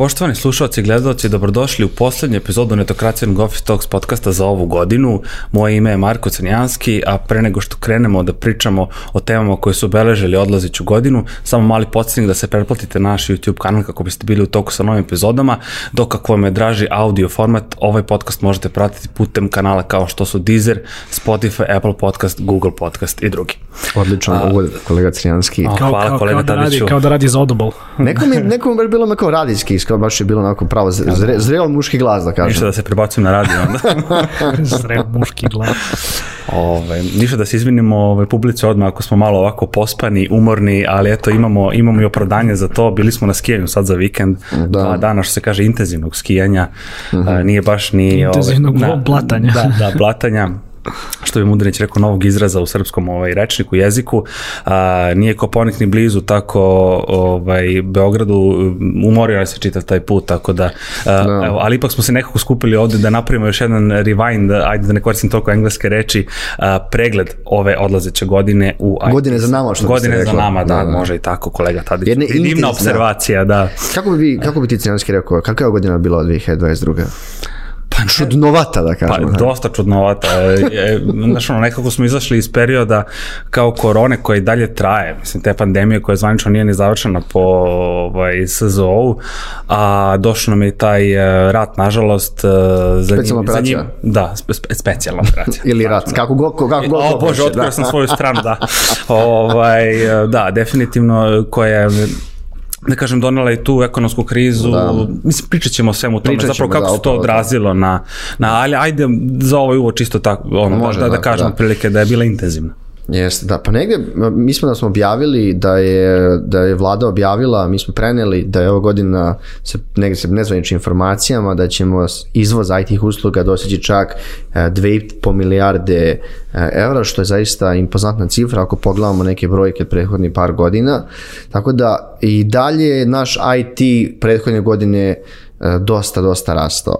Poštovani slušalci i gledalci, dobrodošli u poslednju epizodu Netokracijan Office Talks podcasta za ovu godinu. Moje ime je Marko Crnjanski, a pre nego što krenemo da pričamo o temama koje su obeležili odlaziću godinu, samo mali podsjetnik da se pretplatite na naš YouTube kanal kako biste bili u toku sa novim epizodama, dok ako vam je draži audio format, ovaj podcast možete pratiti putem kanala kao što su Deezer, Spotify, Apple Podcast, Google Podcast i drugi. Odličan uvod, kolega Crnjanski. A, Kao, Hvala, kao, kolega kao, da radi, Tadiću. kao da radi za Audible. Neko mi, neko mi baš bilo me kao radijski, kao baš je bilo onako pravo zre, zreo muški glas, da Ništa kažem. da se prebacujem na radio onda. Zreo muški glas. Ove, ništa da se izvinimo ove, publici odmah ako smo malo ovako pospani, umorni, ali eto imamo, imamo i opravdanje za to. Bili smo na skijanju sad za vikend, Da. dva dana što se kaže intenzivnog skijanja, a, nije baš ni... Intenzivnog ove, blatanja. Da, da, blatanja što bi Mudrinić rekao novog izraza u srpskom ovaj rečniku jeziku a, nije Koponik ni blizu tako ovaj Beogradu umorio nas se čitav taj put tako da, a, Da. evo, ali ipak smo se nekako skupili ovde da napravimo još jedan rewind ajde da ne koristim toliko engleske reči a, pregled ove odlazeće godine u IT. Godine za nama, što godine za nama da, Da, da. može i tako kolega Tadić Jedne divna intenzivne- observacija da Kako bi, kako bi ti Crnjanski rekao, kakva je godina bila od 2022. Pa čudnovata, da Pa, kažemo. dosta čudnovata. E, e, Znaš, ono, nekako smo izašli iz perioda kao korone koja i dalje traje. Mislim, te pandemije koja zvanično nije ni završena po ovaj, SZO-u, a došao nam je taj e, rat, nažalost, e, za Specijalna njim, za operacija. njim, da, spe, spe, specijalna operacija. Ili rat, kako god, kako god. O Bože, hoće, otkrio da. sam svoju stranu, da. ovaj, da, definitivno koja je da kažem, donela i tu ekonomsku krizu. Da. Mislim, pričat ćemo o svemu tome, Pričat zapravo ćemo, kako da, se to to. odrazilo na, na, ali ajde za ovaj uvod čisto tako, ono, Može, da, da, da, kažemo da. prilike da je bila intenzivna. Jeste, da, pa negde, mi smo da smo objavili da je, da je vlada objavila, mi smo preneli da je ova godina se negde se nezvaničnim informacijama da ćemo izvoz IT usluga doseći čak e, 2,5 milijarde e, evra, što je zaista impozantna cifra ako pogledamo neke brojke od prethodnih par godina. Tako da i dalje je naš IT prethodne godine e, dosta, dosta rastao.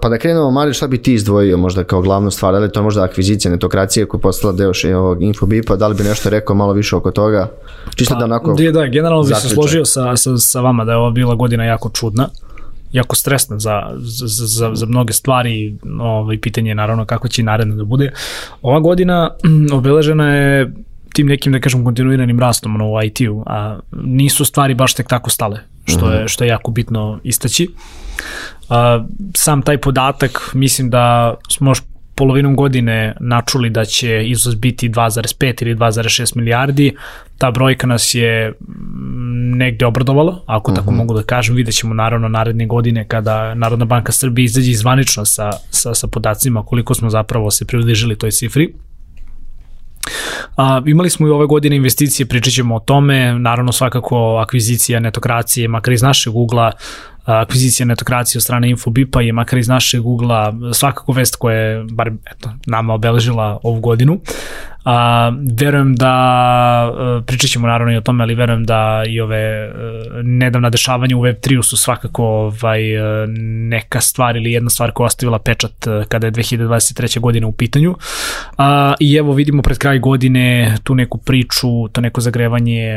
Pa da krenemo, Mari, šta bi ti izdvojio možda kao glavnu stvar? Da li je to možda akvizicija netokracije koja je postala deo ovog Infobipa? Da li bi nešto rekao malo više oko toga? Čisto da onako... Da, da, generalno bih se složio sa, sa, sa vama da je ova bila godina jako čudna jako stresna za, za, za, za mnoge stvari, ovaj, pitanje je naravno kako će naredno da bude. Ova godina obeležena je tim nekim, da kažem, kontinuiranim rastom ono, u IT-u, a nisu stvari baš tek tako stale, što je, što je jako bitno istaći. A, sam taj podatak, mislim da smo još polovinom godine načuli da će izvoz biti 2,5 ili 2,6 milijardi. Ta brojka nas je mm, negde obradovala, ako tako mogu da kažem. Vidjet ćemo naravno naredne godine kada Narodna banka Srbije izađe izvanično sa, sa, sa podacima koliko smo zapravo se približili toj cifri. A, imali smo i ove godine investicije, pričat ćemo o tome, naravno svakako akvizicija netokracije, makar iz našeg ugla, akvizicija netokracije od strane Infobipa je makar iz našeg ugla svakako vest koja je bar eto, nama obeležila ovu godinu. A, verujem da, e, pričat ćemo naravno i o tome, ali verujem da i ove e, nedavna dešavanja u Web3 su svakako ovaj, e, neka stvar ili jedna stvar koja ostavila pečat kada je 2023. godina u pitanju. A, I evo vidimo pred kraj godine tu neku priču, to neko zagrevanje,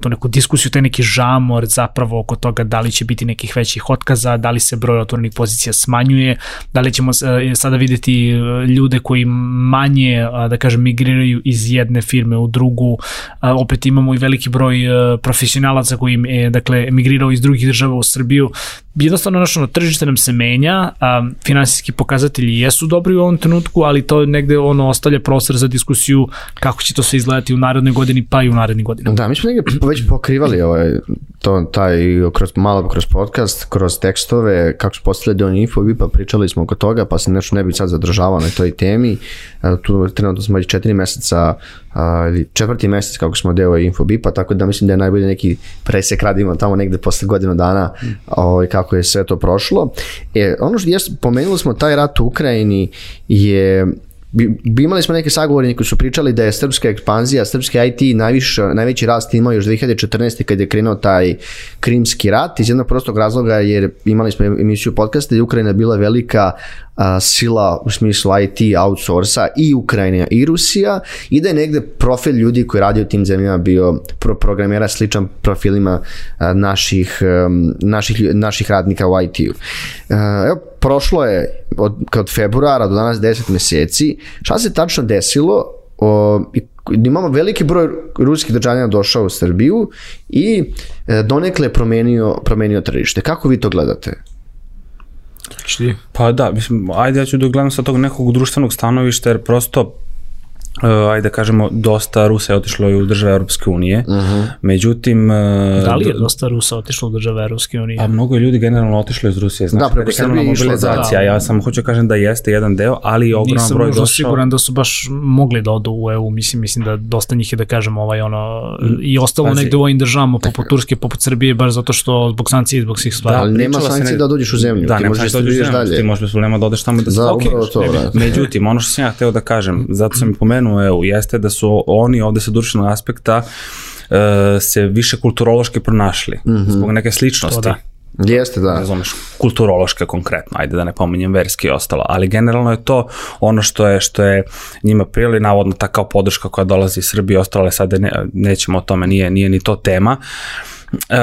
tu neku diskusiju, taj neki žamor zapravo oko toga da li će biti nekih većih otkaza, da li se broj otvorenih pozicija smanjuje, da li ćemo sada videti ljude koji manje, da kažem, migriraju iz jedne firme u drugu, a, opet imamo i veliki broj e, profesionalaca koji e, dakle, emigrirao iz drugih država u Srbiju. Jednostavno, znaš, ono, tržište nam se menja, a, finansijski pokazatelji jesu dobri u ovom trenutku, ali to negde ono ostavlja prostor za diskusiju kako će to sve izgledati u narednoj godini, pa i u narednih godina. Da, mi smo negdje već pokrivali ovaj, to, taj, kroz, malo kroz podcast, kroz tekstove, kako su postali deo Infobipa, pričali smo oko toga, pa se nešto ne bi sad zadržavao na toj temi. E, Tu trenutno smo već četiri meseca, a, ili četvrti mesec kako smo deo Infobipa, tako da mislim da je najbolje neki presek radimo tamo negde posle godinu dana ovaj, kako je sve to prošlo. E, ono što jes, pomenuli smo taj rat u Ukrajini je bi, imali smo neke sagovornike koji su pričali da je srpska ekspanzija, srpski IT najviše, najveći rast imao još 2014. kad je krenuo taj krimski rat iz jednog prostog razloga jer imali smo emisiju podcasta i Ukrajina bila velika a, sila u smislu IT outsourca i Ukrajina i Rusija i da je negde profil ljudi koji radi u tim zemljama bio pro programera sličan profilima a, naših, um, naših, naših radnika u IT-u. Evo, prošlo je od, od februara do danas 10 meseci. Šta se tačno desilo? O, imamo veliki broj ruskih državljana došao u Srbiju i e, donekle je promenio, promenio tržište. Kako vi to gledate? Pa da, mislim, ajde ja ću da gledam sa tog nekog društvenog stanovišta, jer prosto uh, ajde da kažemo, dosta Rusa je otišlo i u države Europske unije. Uh -huh. Međutim... Uh, Da li je dosta Rusa otišlo u države Europske unije? Pa mnogo je ljudi generalno otišlo iz Rusije. Znači, Da, preko Srbije je išlo, mobilizacija. da. Ja sam hoću kažem da jeste jedan deo, ali i ogroman Nisam broj možda došao. siguran da su baš mogli da odu u EU, mislim, mislim da dosta njih je da kažem ovaj ono i ostalo Pazi. negde u ovim državama poput Turske, poput Srbije, baš zato što zbog sankcija i zbog svih stvari. ali nema pričalo se sankcije ne- da dođeš u zemlju, Da, ti nema možeš sankcije da da dođeš dalje. Ti možeš bez problema da odeš tamo da se Da, upravo to. Međutim, ono što sam ja hteo da kažem, zato sam i pomenuo EU, jeste da su oni ovde sa društvenog aspekta e, se više kulturološki pronašli, zbog neke sličnosti. To da. Jeste, da. razumeš, kulturološke konkretno, ajde da ne pominjem verski i ostalo, ali generalno je to ono što je što je njima prijeli, navodno ta kao podrška koja dolazi iz Srbije i ostalo, ali sad ne, nećemo o tome, nije, nije ni to tema. E,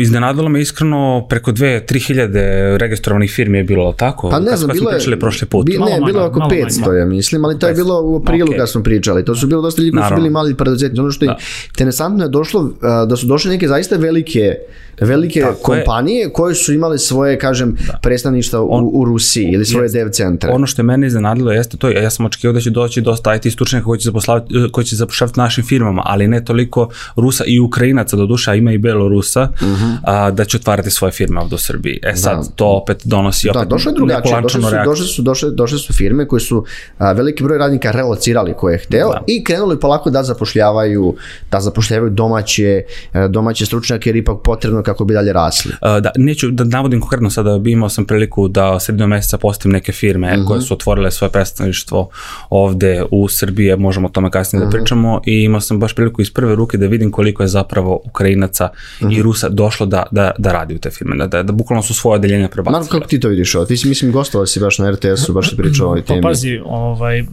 iznenadilo me iskreno preko 2-3 hiljade registrovanih firmi je bilo tako? Pa ne znam, bilo je... pričali prošli put. Bi, ne, manje, bilo je oko malo 500, manje. ja mislim, ali to je bilo u aprilu Okej. kad smo pričali. To su bilo dosta ljudi koji su bili mali preduzetnici. Ono što je Da. interesantno je došlo, a, da su došle neke zaista velike velike Tako je. kompanije koje su imale svoje, kažem, predstavništva u, u Rusiji ili svoje dev centre. Ono što je mene iznenadilo jeste to, ja sam očekivao da će doći dosta IT stručnjaka koji će zapošljavati, koji će zapošljavati našim firmama, ali ne toliko Rusa i Ukrajinaca do duša, ima i Belorusa, uh -huh. a, da će otvarati svoje firme ovde u Srbiji. E sad, Da. to opet donosi opet Da, došlo je drugačije. Došle su, reakciju. došle, su, došle, došle su firme koje su a, veliki broj radnika relocirali koje je hteo Da. i krenuli polako da zapošljavaju da zapošljavaju domaće, e, domaće stručnjake jer je ipak potrebno kako bi dalje rasli. Uh, da, neću da navodim konkretno sada, imao sam priliku da sredinom meseca postim neke firme uh -huh. koje su otvorile svoje predstavništvo ovde u Srbiji, možemo o tome kasnije uh -huh. da pričamo i imao sam baš priliku iz prve ruke da vidim koliko je zapravo Ukrajinaca uh -huh. i Rusa došlo da, da, da radi u te firme, da, da, da bukvalno su svoje odeljenja prebacili. Marko, kako ti to vidiš ovo? Ti si, mislim, gostovao si baš na RTS-u, baš si pričao o ovoj Pa temi. pazi, ovaj,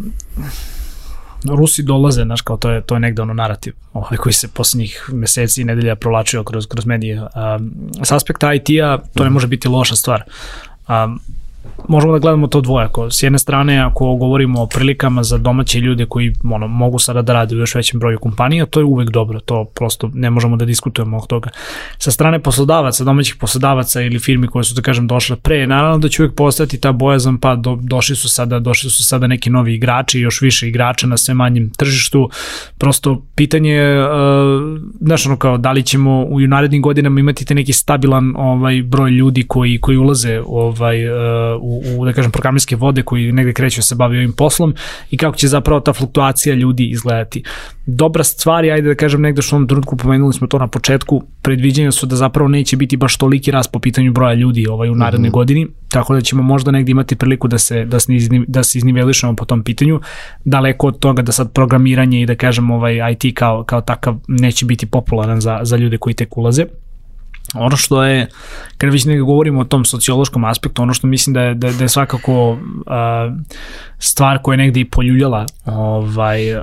Rusi dolaze, znaš, kao to je, to je negde ono narativ ovaj, koji se poslednjih meseci i nedelja provlačio kroz, kroz medije. Um, s aspekta IT-a to ne može biti loša stvar. Um, možemo da gledamo to dvojako. S jedne strane, ako govorimo o prilikama za domaće ljude koji ono, mogu sada da rade u još većem broju kompanija, to je uvek dobro, to prosto ne možemo da diskutujemo oko toga. Sa strane poslodavaca, domaćih poslodavaca ili firmi koje su, da kažem, došle pre, naravno da će uvek postati ta bojazan, pa do, došli su sada, došli su sada neki novi igrači, još više igrača na sve manjem tržištu. Prosto pitanje je, znaš, ono kao, da li ćemo u narednim godinama imati te neki stabilan ovaj broj ljudi koji koji ulaze ovaj uh, u, u da kažem programerske vode koji negde kreću da se bave ovim poslom i kako će zapravo ta fluktuacija ljudi izgledati. Dobra stvar je, ajde da kažem negde što u ovom trenutku pomenuli smo to na početku, predviđenja su da zapravo neće biti baš toliki rast po pitanju broja ljudi ovaj u narednoj mm -hmm. godini, tako da ćemo možda negde imati priliku da se da se izni, da se iznivelišemo po tom pitanju. Daleko od toga da sad programiranje i da kažem ovaj IT kao kao takav neće biti popularan za za ljude koji tek ulaze. Ono što je, kada već ne govorimo o tom sociološkom aspektu, ono što mislim da je, da, da je svakako uh, stvar koja je negde i poljuljala ovaj, uh,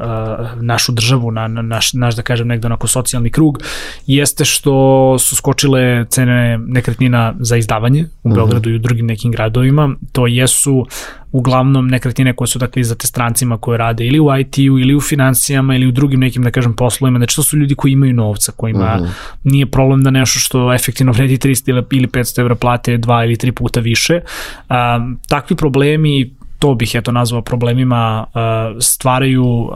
našu državu, na, na, naš, naš, da kažem, negde onako socijalni krug, jeste što su skočile cene nekretnina za izdavanje u Beogradu uh -huh. i u drugim nekim gradovima. To jesu uglavnom nekretnine koje su dakle izdate strancima koje rade ili u IT-u ili u financijama ili u drugim nekim da kažem poslovima, znači to su ljudi koji imaju novca, kojima uh -huh. nije problem da nešto što efektivno vredi 300 ili 500 evra plate dva ili tri puta više. Um, takvi problemi to bih eto nazvao problemima stvaraju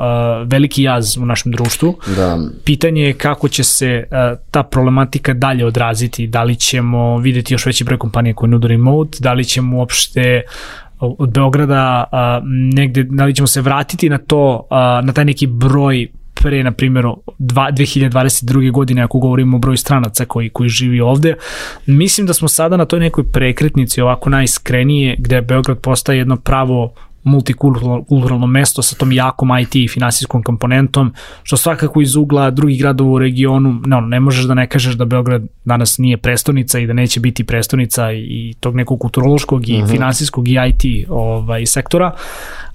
veliki jaz u našem društvu. Da. Pitanje je kako će se ta problematika dalje odraziti, da li ćemo videti još veći broj kompanija koje nude remote, da li ćemo uopšte od Beograda a, negde, da li ćemo se vratiti na to, a, na taj neki broj pre, na primjer, 2022. godine, ako govorimo o broju stranaca koji, koji živi ovde. Mislim da smo sada na toj nekoj prekretnici, ovako najiskrenije, gde Beograd postaje jedno pravo multikulturalno mesto sa tom jakom IT i finansijskom komponentom, što svakako iz ugla drugih gradova u regionu, ne, ne možeš da ne kažeš da Beograd danas nije prestonica i da neće biti prestonica i tog nekog kulturološkog i uh mhm. -huh. finansijskog i IT ovaj, sektora,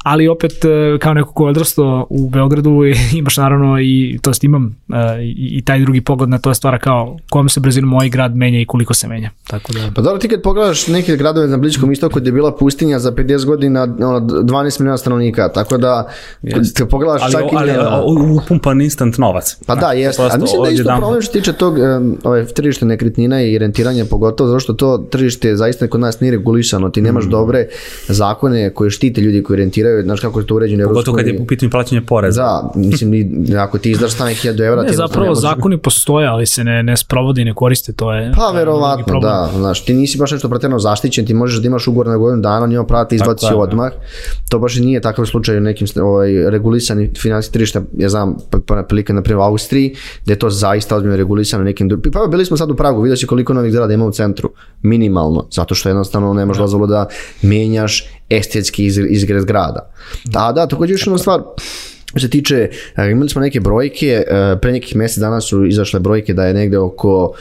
ali opet e, kao neko ko je odrastao u Beogradu imaš naravno i to jest imam e, i, i taj drugi pogled na to stvara kao kojom se brzinom moj grad menja i koliko se menja. Tako da... Pa dobro, ti kad pogledaš neke gradove na Bličkom istoku gde je bila pustinja za 50 godina ono, 12 miliona stanovnika, tako da yes. kad pogledaš ali, čak ali, ali, ali upumpan instant novac. Pa da, jeste. A mislim da je isto problem što tiče tog ove, tržište nekretnina i rentiranja pogotovo, zato što to tržište zaista kod nas nije regulisano, ti nemaš mm. dobre zakone koje štite ljudi koji rentiraju, znaš kako je to uređeno Evropskoj Pogotovo kad je u pitanju plaćanja poreza. Da, mislim, ako ti izdaš stane 1000 evra... Ne, zapravo ne zakoni postoje, ali se ne, ne sprovode i ne koriste, to je... Pa, verovatno, da, znaš, ti nisi baš nešto pretredno zaštićen, ti možeš da imaš ugovor na godinu dana, njima prava te izbaci da. odmah. To baš i nije takav slučaj u nekim ovaj, regulisani finansijski tržišta, ja znam, pa, pa prilike, na primjer, u Austriji, gde je to zaista ozbiljno regulisano nekim... Pa bili smo sad u Pragu, vidio si koliko novih zgrada ima u centru, minimalno, zato što jednostavno nemaš da. dozvolu da menjaš estetski izgled zgrada. Da, da, takođe još jedna stvar, Što se tiče, e, imali smo neke brojke, e, pre nekih mesec dana su izašle brojke da je negde oko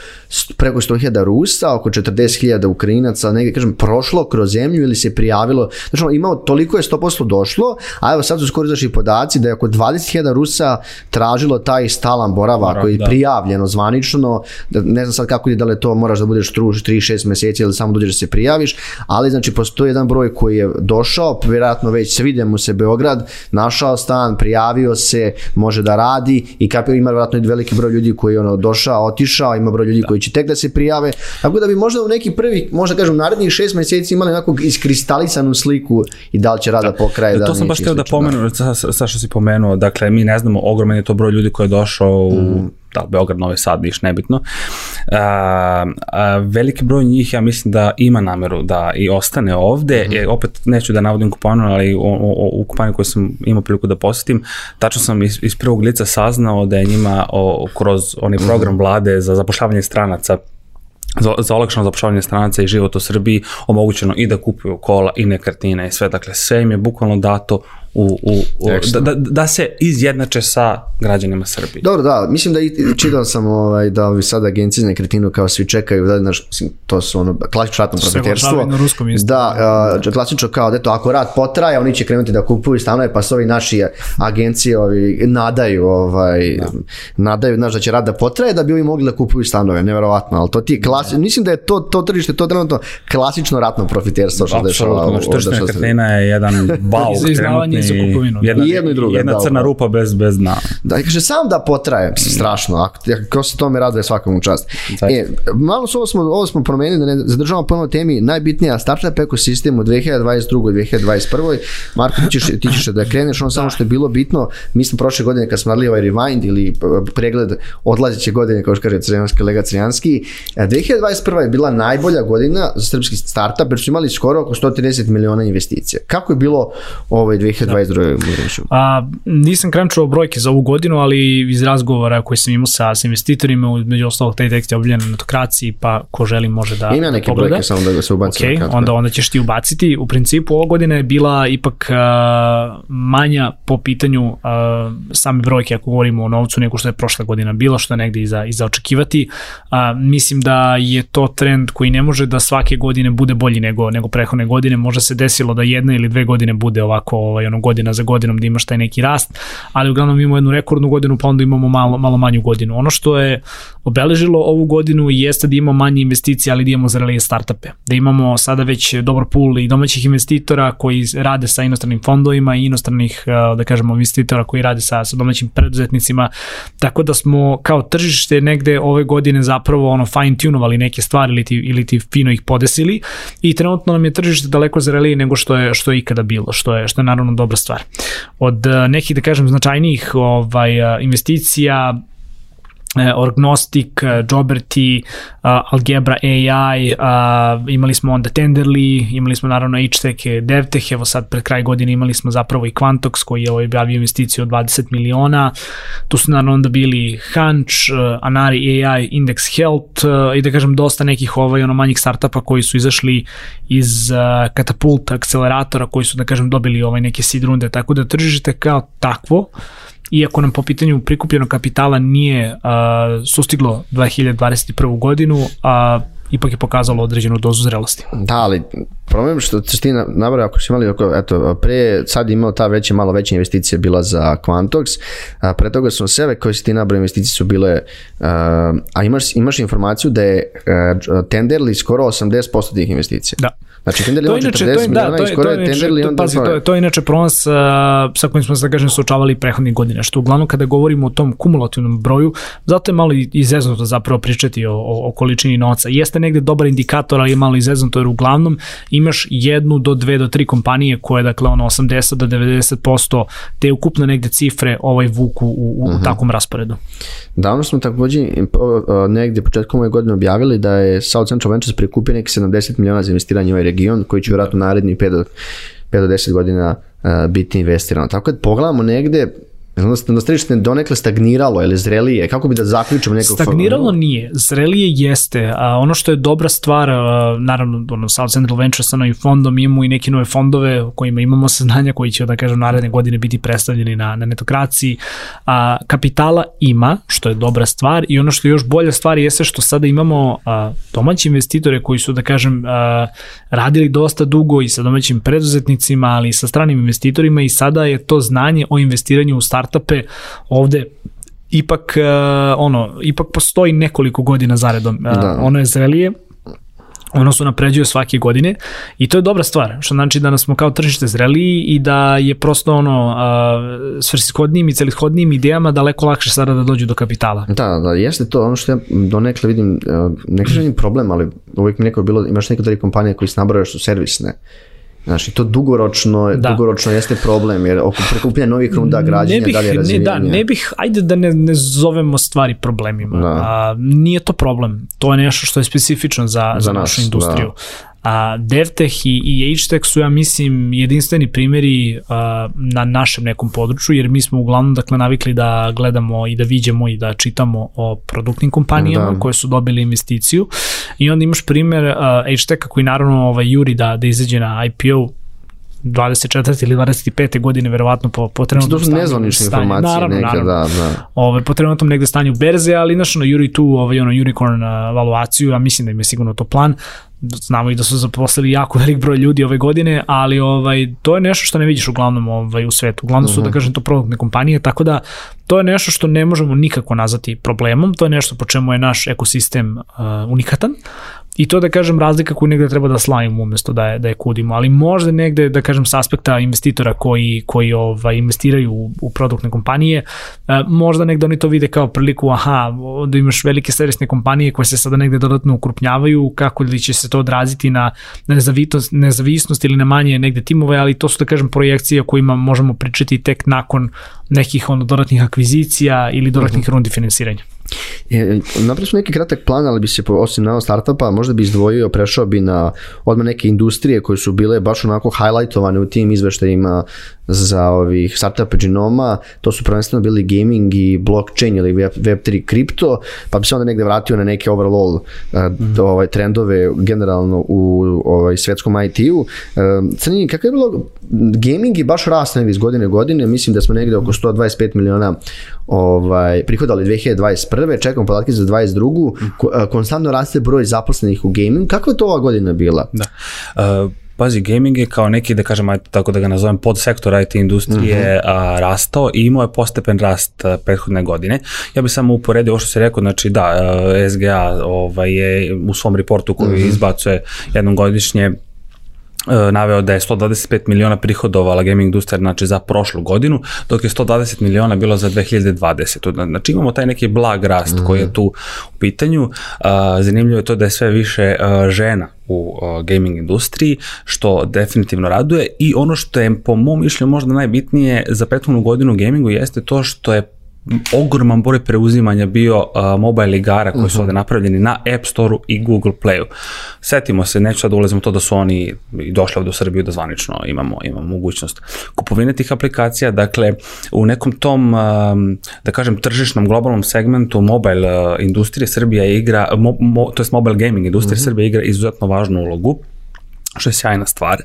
preko 100.000 Rusa, oko 40.000 Ukrajinaca, negde kažem prošlo kroz zemlju ili se prijavilo, znači imao toliko je 100% došlo, a evo sad su skoro izašli podaci da je oko 20.000 Rusa tražilo taj stalan boravak koji je da. prijavljeno zvanično, da, ne znam sad kako je da li to moraš da budeš 3-6 meseci ili samo dođeš da se prijaviš, ali znači postoji jedan broj koji je došao, vjerojatno već svidio mu se Beograd, našao stan, prijavio prijavio se, može da radi i kapio ima vjerojatno i veliki broj ljudi koji je ono došao, otišao, ima broj ljudi da. koji će tek da se prijave. Tako da bi možda u neki prvi, možda kažem, narednih šest meseci imali onako iskristalisanu sliku i da li će rada da. pokraje. Da, to sam baš teo da pomenu, sa, sa što si pomenuo, dakle mi ne znamo, ogroman je to broj ljudi koji je došao u mm da li Beograd, Novi Sad, Niš, nebitno. A, a, veliki broj njih, ja mislim da ima nameru da i ostane ovde. Mm e, opet neću da navodim kupanu, ali u, u, u kupanu koju sam imao priliku da posetim, tačno sam iz, iz prvog lica saznao da je njima o, kroz onaj program mhm. vlade za zapošljavanje stranaca za, za olakšano zapošljavanje stranaca i život u Srbiji omogućeno i da kupuju kola i nekretnine i sve, dakle sve im je bukvalno dato u, u, u da, da, da se izjednače sa građanima Srbije. Dobro, da, mislim da i čitao sam ovaj, da ovi sad agencije za nekretinu kao svi čekaju, da, znaš, mislim, to su ono, klasično ratno profiterstvo. na ruskom isto. Da, uh, klasično kao, da to, ako rat potraje, oni će krenuti da kupuju stanove, pa su ovi naši agencije ovi, nadaju, ovaj, da. nadaju, znaš, da će rat da potraje, da bi ovi mogli da kupuju stanove, neverovatno, ali to ti klasi, da. mislim da je to, to tržište, to trenutno klasično ratno profiterstvo što dešava. Apsolutno, nekretnina je jedan bauk trenutni za kupovinu. Jedna, I jedno i drugo. Jedna da, crna rupa bez, bez dna. Da, kaže, sam da potraje, strašno, ako, ako se tome raduje svakom u čast. E, malo su ovo smo, ovo smo promenili, da ne zadržavamo ponovno temi, najbitnija startup ekosistem u 2022. i 2021. Marko, ti ćeš, ti ćeš da kreneš, ono da. samo što je bilo bitno, mi smo prošle godine kad smo radili ovaj rewind ili pregled odlazeće godine, kao što kaže Crjanski, Lega Crjanski, 2021. je bila najbolja godina za srpski startup, jer su imali skoro oko 130 miliona investicija. Kako je bilo ovaj 2022. A, nisam krenčuo brojke za ovu godinu, ali iz razgovora koji sam imao sa, sa investitorima, među ostalog taj tekst je obiljen na netokraciji, pa ko želi može da Ima neke pogleda. brojke samo da se ubaci okay, na onda, onda ćeš ti ubaciti. U principu ova godina je bila ipak a, manja po pitanju a, same brojke, ako govorimo o novcu, nego što je prošla godina bila, što je negde iza, iza očekivati. A, mislim da je to trend koji ne može da svake godine bude bolji nego, nego prehodne godine. Možda se desilo da jedna ili dve godine bude ovako ovaj, ono, godina za godinom da imaš taj neki rast, ali uglavnom imamo jednu rekordnu godinu, pa onda imamo malo, malo manju godinu. Ono što je obeležilo ovu godinu jeste da imamo manje investicije, ali da imamo zrelije startupe. Da imamo sada već dobar pool i domaćih investitora koji rade sa inostranim fondovima i inostranih, eh, da kažemo, investitora koji rade sa, sa domaćim preduzetnicima, tako da smo kao tržište negde ove godine zapravo ono fine tunovali neke stvari ili ti, ili ti fino ih podesili i trenutno nam je tržište daleko zrelije nego što je, što je ikada bilo, što je, što je naravno dobra stvar. Od eh, nekih, da kažem, značajnijih ovaj, eh, investicija Orgnostic, Joberty, Algebra AI, imali smo onda Tenderly, imali smo naravno HTech, DevTech, evo sad pred kraj godine imali smo zapravo i Quantox koji je objavio investiciju od 20 miliona, tu su naravno onda bili Hunch, Anari AI, Index Health i da kažem dosta nekih ovaj ono manjih startupa koji su izašli iz Catapult akceleratora koji su da kažem dobili ovaj neke seed runde, tako da tržište kao takvo iako nam po pitanju prikupljenog kapitala nije uh, sustiglo 2021. godinu, a ipak je pokazalo određenu dozu zrelosti. Da, ali problem što ćeš ti nabrao, ako si imali, oko, eto, pre sad imao ta veća, malo veća investicija bila za Quantox, a pre toga su sebe koje si ti nabrao investicije su bile, a, a imaš, imaš informaciju da je a, Tenderli skoro 80% tih investicija. Da. Znači, Tenderli ima 40 to je, miliona da, to je, i skoro to je Tenderli to, onda... Pazi, to, je, to je inače problem sa, sa kojim smo se, da kažem, suočavali prethodnih godina, što uglavnom kada govorimo o tom kumulativnom broju, zato je malo izeznuto zapravo pričati o, o, o količini novca. Jeste negde dobar indikator, ali je malo izeznuto, jer uglavnom imaš jednu do dve do tri kompanije koje, dakle, ono 80 do 90% te ukupno negde cifre ovaj vuku u, u, uh -huh. u mhm. takvom rasporedu. Davno smo takođe negde početkom ove godine objavili da je South Central Ventures prikupio neki 70 miliona za investiranje u ovaj region, koji će vjerojatno naredni 5 do, 5 do 10 godina uh, biti investirano. Tako kad pogledamo negde, Da tržište donekle stagniralo ili zrelije, kako bi da zaključimo neko... Stagniralo nije, zrelije jeste. A ono što je dobra stvar, a, naravno, ono, South Central Venture sa novim fondom, imamo i neke nove fondove u kojima imamo saznanja koji će, da kažem, naredne godine biti predstavljeni na, na netokraciji. A, kapitala ima, što je dobra stvar, i ono što je još bolja stvar jeste što sada imamo a, domaći investitore koji su, da kažem, a, radili dosta dugo i sa domaćim preduzetnicima, ali i sa stranim investitorima i sada je to znanje o investiranju u start startupe ovde ipak uh, ono ipak postoji nekoliko godina zaredom uh, da. ono je zrelije ono su napređuje svake godine i to je dobra stvar, što znači da nas smo kao tržište zreliji i da je prosto ono uh, svrsishodnijim i celishodnijim idejama daleko lakše sada da dođu do kapitala. Da, da, jeste to ono što ja donekle vidim, uh, ne kažem problem, ali uvijek mi neko bilo, imaš neke druge kompanije koji se nabraju što su servisne, Znači, to dugoročno, da. dugoročno jeste problem, jer oko prekupljanja novih runda građenja bih, dalje razvijenja. Ne, da, ne bih, ajde da ne, ne zovemo stvari problemima. Da. A, nije to problem. To je nešto što je specifično za, za, za našu nas, industriju. A, DevTech i, i HTech su, ja mislim, jedinstveni primjeri a, na našem nekom području, jer mi smo uglavnom dakle, navikli da gledamo i da viđemo i da čitamo o produktnim kompanijama da. koje su dobili investiciju. I onda imaš primjer HTech-a koji naravno ovaj, juri da, da izađe na IPO 24. ili 25. godine verovatno po, po trenutnom stanju. To su nezvanične informacije naravno, neka, naravno. da, da. Ove, po trenutnom negde stanju berze, ali znaš, ono, Juri tu ovaj, ono, unicorn valuaciju, a mislim da im je sigurno to plan, znamo i da su zaposlili jako velik broj ljudi ove godine, ali ovaj to je nešto što ne vidiš uglavnom ovaj u svetu. Uglavnom su uh -huh. da mhm. kažem to produktne kompanije, tako da to je nešto što ne možemo nikako nazvati problemom, to je nešto po čemu je naš ekosistem uh, unikatan. I to da kažem razlika koju negde treba da slavimo umesto da je, da je kudimo, ali možda negde da kažem s aspekta investitora koji, koji ovaj, investiraju u, u produktne kompanije, e, možda negde oni to vide kao priliku, aha, da imaš velike servisne kompanije koje se sada negde dodatno ukrupnjavaju, kako li će se to odraziti na, nezavisnost, nezavisnost ili na manje negde timove, ali to su da kažem projekcije o kojima možemo pričati tek nakon nekih ono dodatnih akvizicija ili dodatnih mhm. -huh. rundi finansiranja. E, napravio smo neki kratak plan, ali bi se osim na startupa možda bi izdvojio, prešao bi na odmah neke industrije koje su bile baš onako highlightovane u tim izveštajima za ovih startup genoma, to su prvenstveno bili gaming i blockchain ili web3 kripto, pa bi se onda negde vratio na neke overall uh, mm. ovaj, trendove generalno u ovaj, svetskom IT-u. Uh, Crnini, kako je bilo, gaming je baš rast negde iz godine godine, mislim da smo negde oko 125 miliona ovaj, prihodali 2021. Čekamo podatke za 2022. Mm. Konstantno raste broj zaposlenih u gaming. Kakva je to ova godina bila? Da. Uh, Pazi, gaming je kao neki, da kažem, ajte, tako da ga nazovem, podsektor IT industrije mhm. -huh. a, rastao i imao je postepen rast a, prethodne godine. Ja bih samo uporedio ovo što se rekao, znači da, a, SGA ovaj, je u svom reportu koji mhm. -huh. izbacuje jednom godišnje naveo da je 125 miliona prihodovala gaming industrija znači za prošlu godinu, dok je 120 miliona bilo za 2020. Znači imamo taj neki blag rast mm -hmm. koji je tu u pitanju. Zanimljivo je to da je sve više žena u gaming industriji, što definitivno raduje i ono što je po mom mišljenju možda najbitnije za prethodnu godinu u gamingu jeste to što je ogroman broj preuzimanja bio uh, mobile igara koji su ovde napravljeni na App Store-u i Google Play-u. Setimo se, neću sad da ulazim u to da su oni i došli ovde u Srbiju da zvanično imamo, imamo mogućnost kupovine tih aplikacija, dakle u nekom tom, um, da kažem, tržišnom globalnom segmentu mobile uh, industrije Srbija igra, mo, mo, to je mobile gaming industrija mm -hmm. Srbija igra izuzetno važnu ulogu što je sjajna stvar.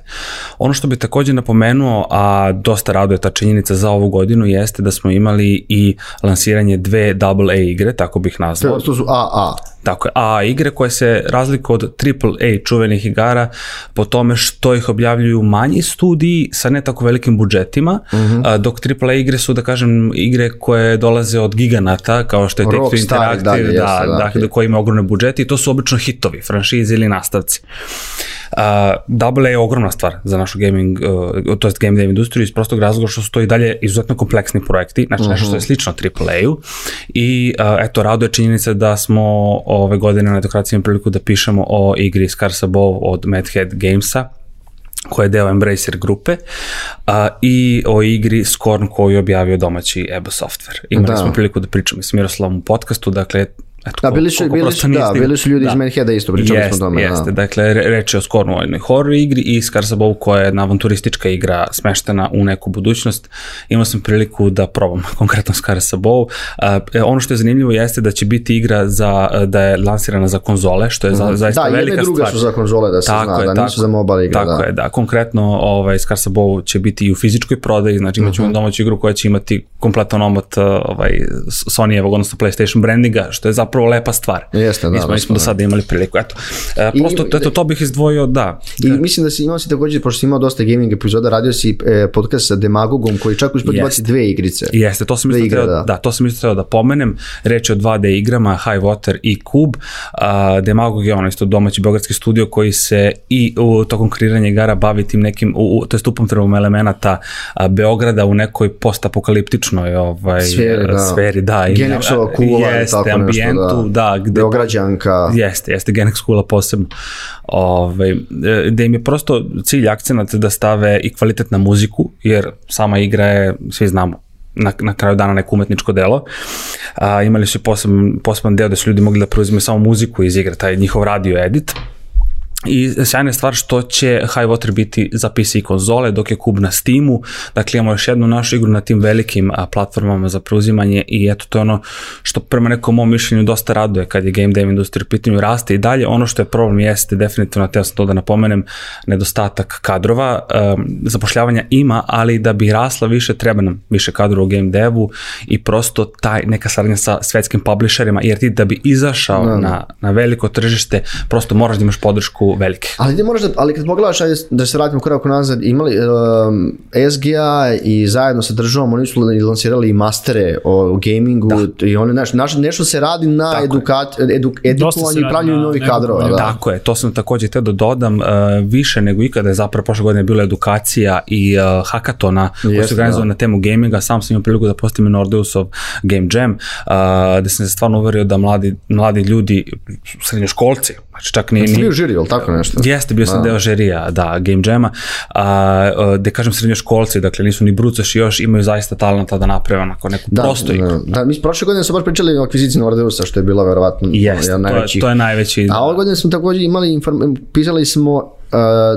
Ono što bih takođe napomenuo, a dosta raduje ta činjenica za ovu godinu, jeste da smo imali i lansiranje dve AA igre, tako bih nazvao. To su AA. Tako je, a igre koje se razlikuju od AAA čuvenih igara po tome što ih objavljuju manji studiji sa ne tako velikim budžetima, uh Mhm. -huh. dok AAA igre su, da kažem, igre koje dolaze od giganata, kao što je Take-Two Rockstar i Interactive, da, da, da, okej. da, koji ima ogromne budžete i to su obično hitovi, franšize ili nastavci. Uh, Double A je ogromna stvar za našu gaming, uh, to jest game dev industriju iz prostog razloga što su to i dalje izuzetno kompleksni projekti, znači nešto što je slično AAA-u i uh, eto, rado je činjenica da smo ove godine na Netokraciji imali priliku da pišemo o igri Scars Above od Madhead Gamesa, koja je deo Embracer grupe, a, i o igri Scorn koju je objavio domaći EBO software. Imali Da. smo priliku da pričamo s Miroslavom u podcastu, dakle, eto, Da, bili su, bili su, da, bili su ljudi iz Manheada isto, pričali Jeste, smo o tome. jeste. Da. Dakle, re- reč je o jednoj horror igri i Scars Above koja je jedna avanturistička igra smeštena u neku budućnost. Imao sam priliku da probam konkretno. A, e, ono što je zanimljivo jeste da će biti igra za, da je lansirana za konzole, što je za, zaista Da, jedna velika i druga stvar. su za konzole, da se Tako zna, je, da tako, nisu za mobile igre. Tako da. je, da. Konkretno ovaj, Scars Above će biti i u fizičkoj prodaji, znači imat Mhm. ćemo domaću igru koja će imati kompletan omot uh, ovaj, Sonyevog, odnosno PlayStation brandinga, što je zapravo lepa stvar. Jeste, da, Mi smo, mi da, smo do da. sada imali priliku. Eto, e, I- prosto, eto, to bih izdvojio, da. I mislim da si imao si takođe, pošto si imao dosta gaming epizoda, radio si e, podcast sa Demagogom koji čak uspio da baci dve igrice. Jeste, to sam isto teo, da. da. da, to sam isto teo da pomenem. Reč je o 2D igrama, High Water i Cube. A, Demagog je ono isto domaći beogradski studio koji se i u tokom kreiranja igara bavi tim nekim, u, u, to je upotrebom elemenata a, Beograda u nekoj postapokaliptičnoj ovaj, Sferi, da. sferi, da. i- Genexova kula i tako nešto, ambijentu, da. da, gde Beograđanka. Jeste, jeste Genex Kula posebno. Ove, e, da im je prosto cilj akcenat da stave i kvalitet na muziku, jer sama igra je, svi znamo, na, na kraju dana neko umetničko delo. A, imali su i poseban, poseban deo da su ljudi mogli da preuzime samo muziku iz igre, taj njihov radio edit. I sjajna je stvar što će High Water biti za PC i konzole, dok je Kub na Steamu. Dakle, imamo još jednu našu igru na tim velikim platformama za preuzimanje i eto, to je ono što prema nekom mom mišljenju dosta raduje kad je game dev industrija u pitanju raste i dalje. Ono što je problem jeste definitivno, teo sam to da napomenem, nedostatak kadrova. Um, zapošljavanja ima, ali da bi rasla više, treba nam više kadrova u game devu i prosto taj neka saradnja sa svetskim publisherima, jer ti da bi izašao Da. na, na veliko tržište, prosto moraš da imaš podršku velike. Ali ti moraš da, ali kad pogledaš, ajde da se vratimo korak nazad, imali um, SGA i zajedno sa državom, oni su lansirali i mastere o, o gamingu da. i oni, znaš, naš, nešto se radi na Tako edukat, edu, se edukovanju i pravljenju novih kadrova. Da. Tako je, to sam takođe teo da dodam, uh, više nego ikada je zapravo prošle godine bila edukacija i uh, hakatona koji su organizovani da. na temu gaminga, sam sam imao priliku da postavim Nordeusov Game Jam, uh, gde sam se stvarno uverio da mladi, mladi ljudi, srednjoškolci, znači čak nije, Ti nije bio žiri, ili tako nešto? Jeste, bio sam Da. deo žirija, da, Game Jama, a, a, gde kažem srednjoškolci, dakle nisu ni brucaši još, imaju zaista talenta da naprave onako neku Da, prostu igru. da, da, mi prošle godine smo baš pričali o akviziciji Nordeusa, što je bila verovatno Jeste, jedan to, je, najvećih. to je najveći... A ove godine smo takođe imali, inform, pisali smo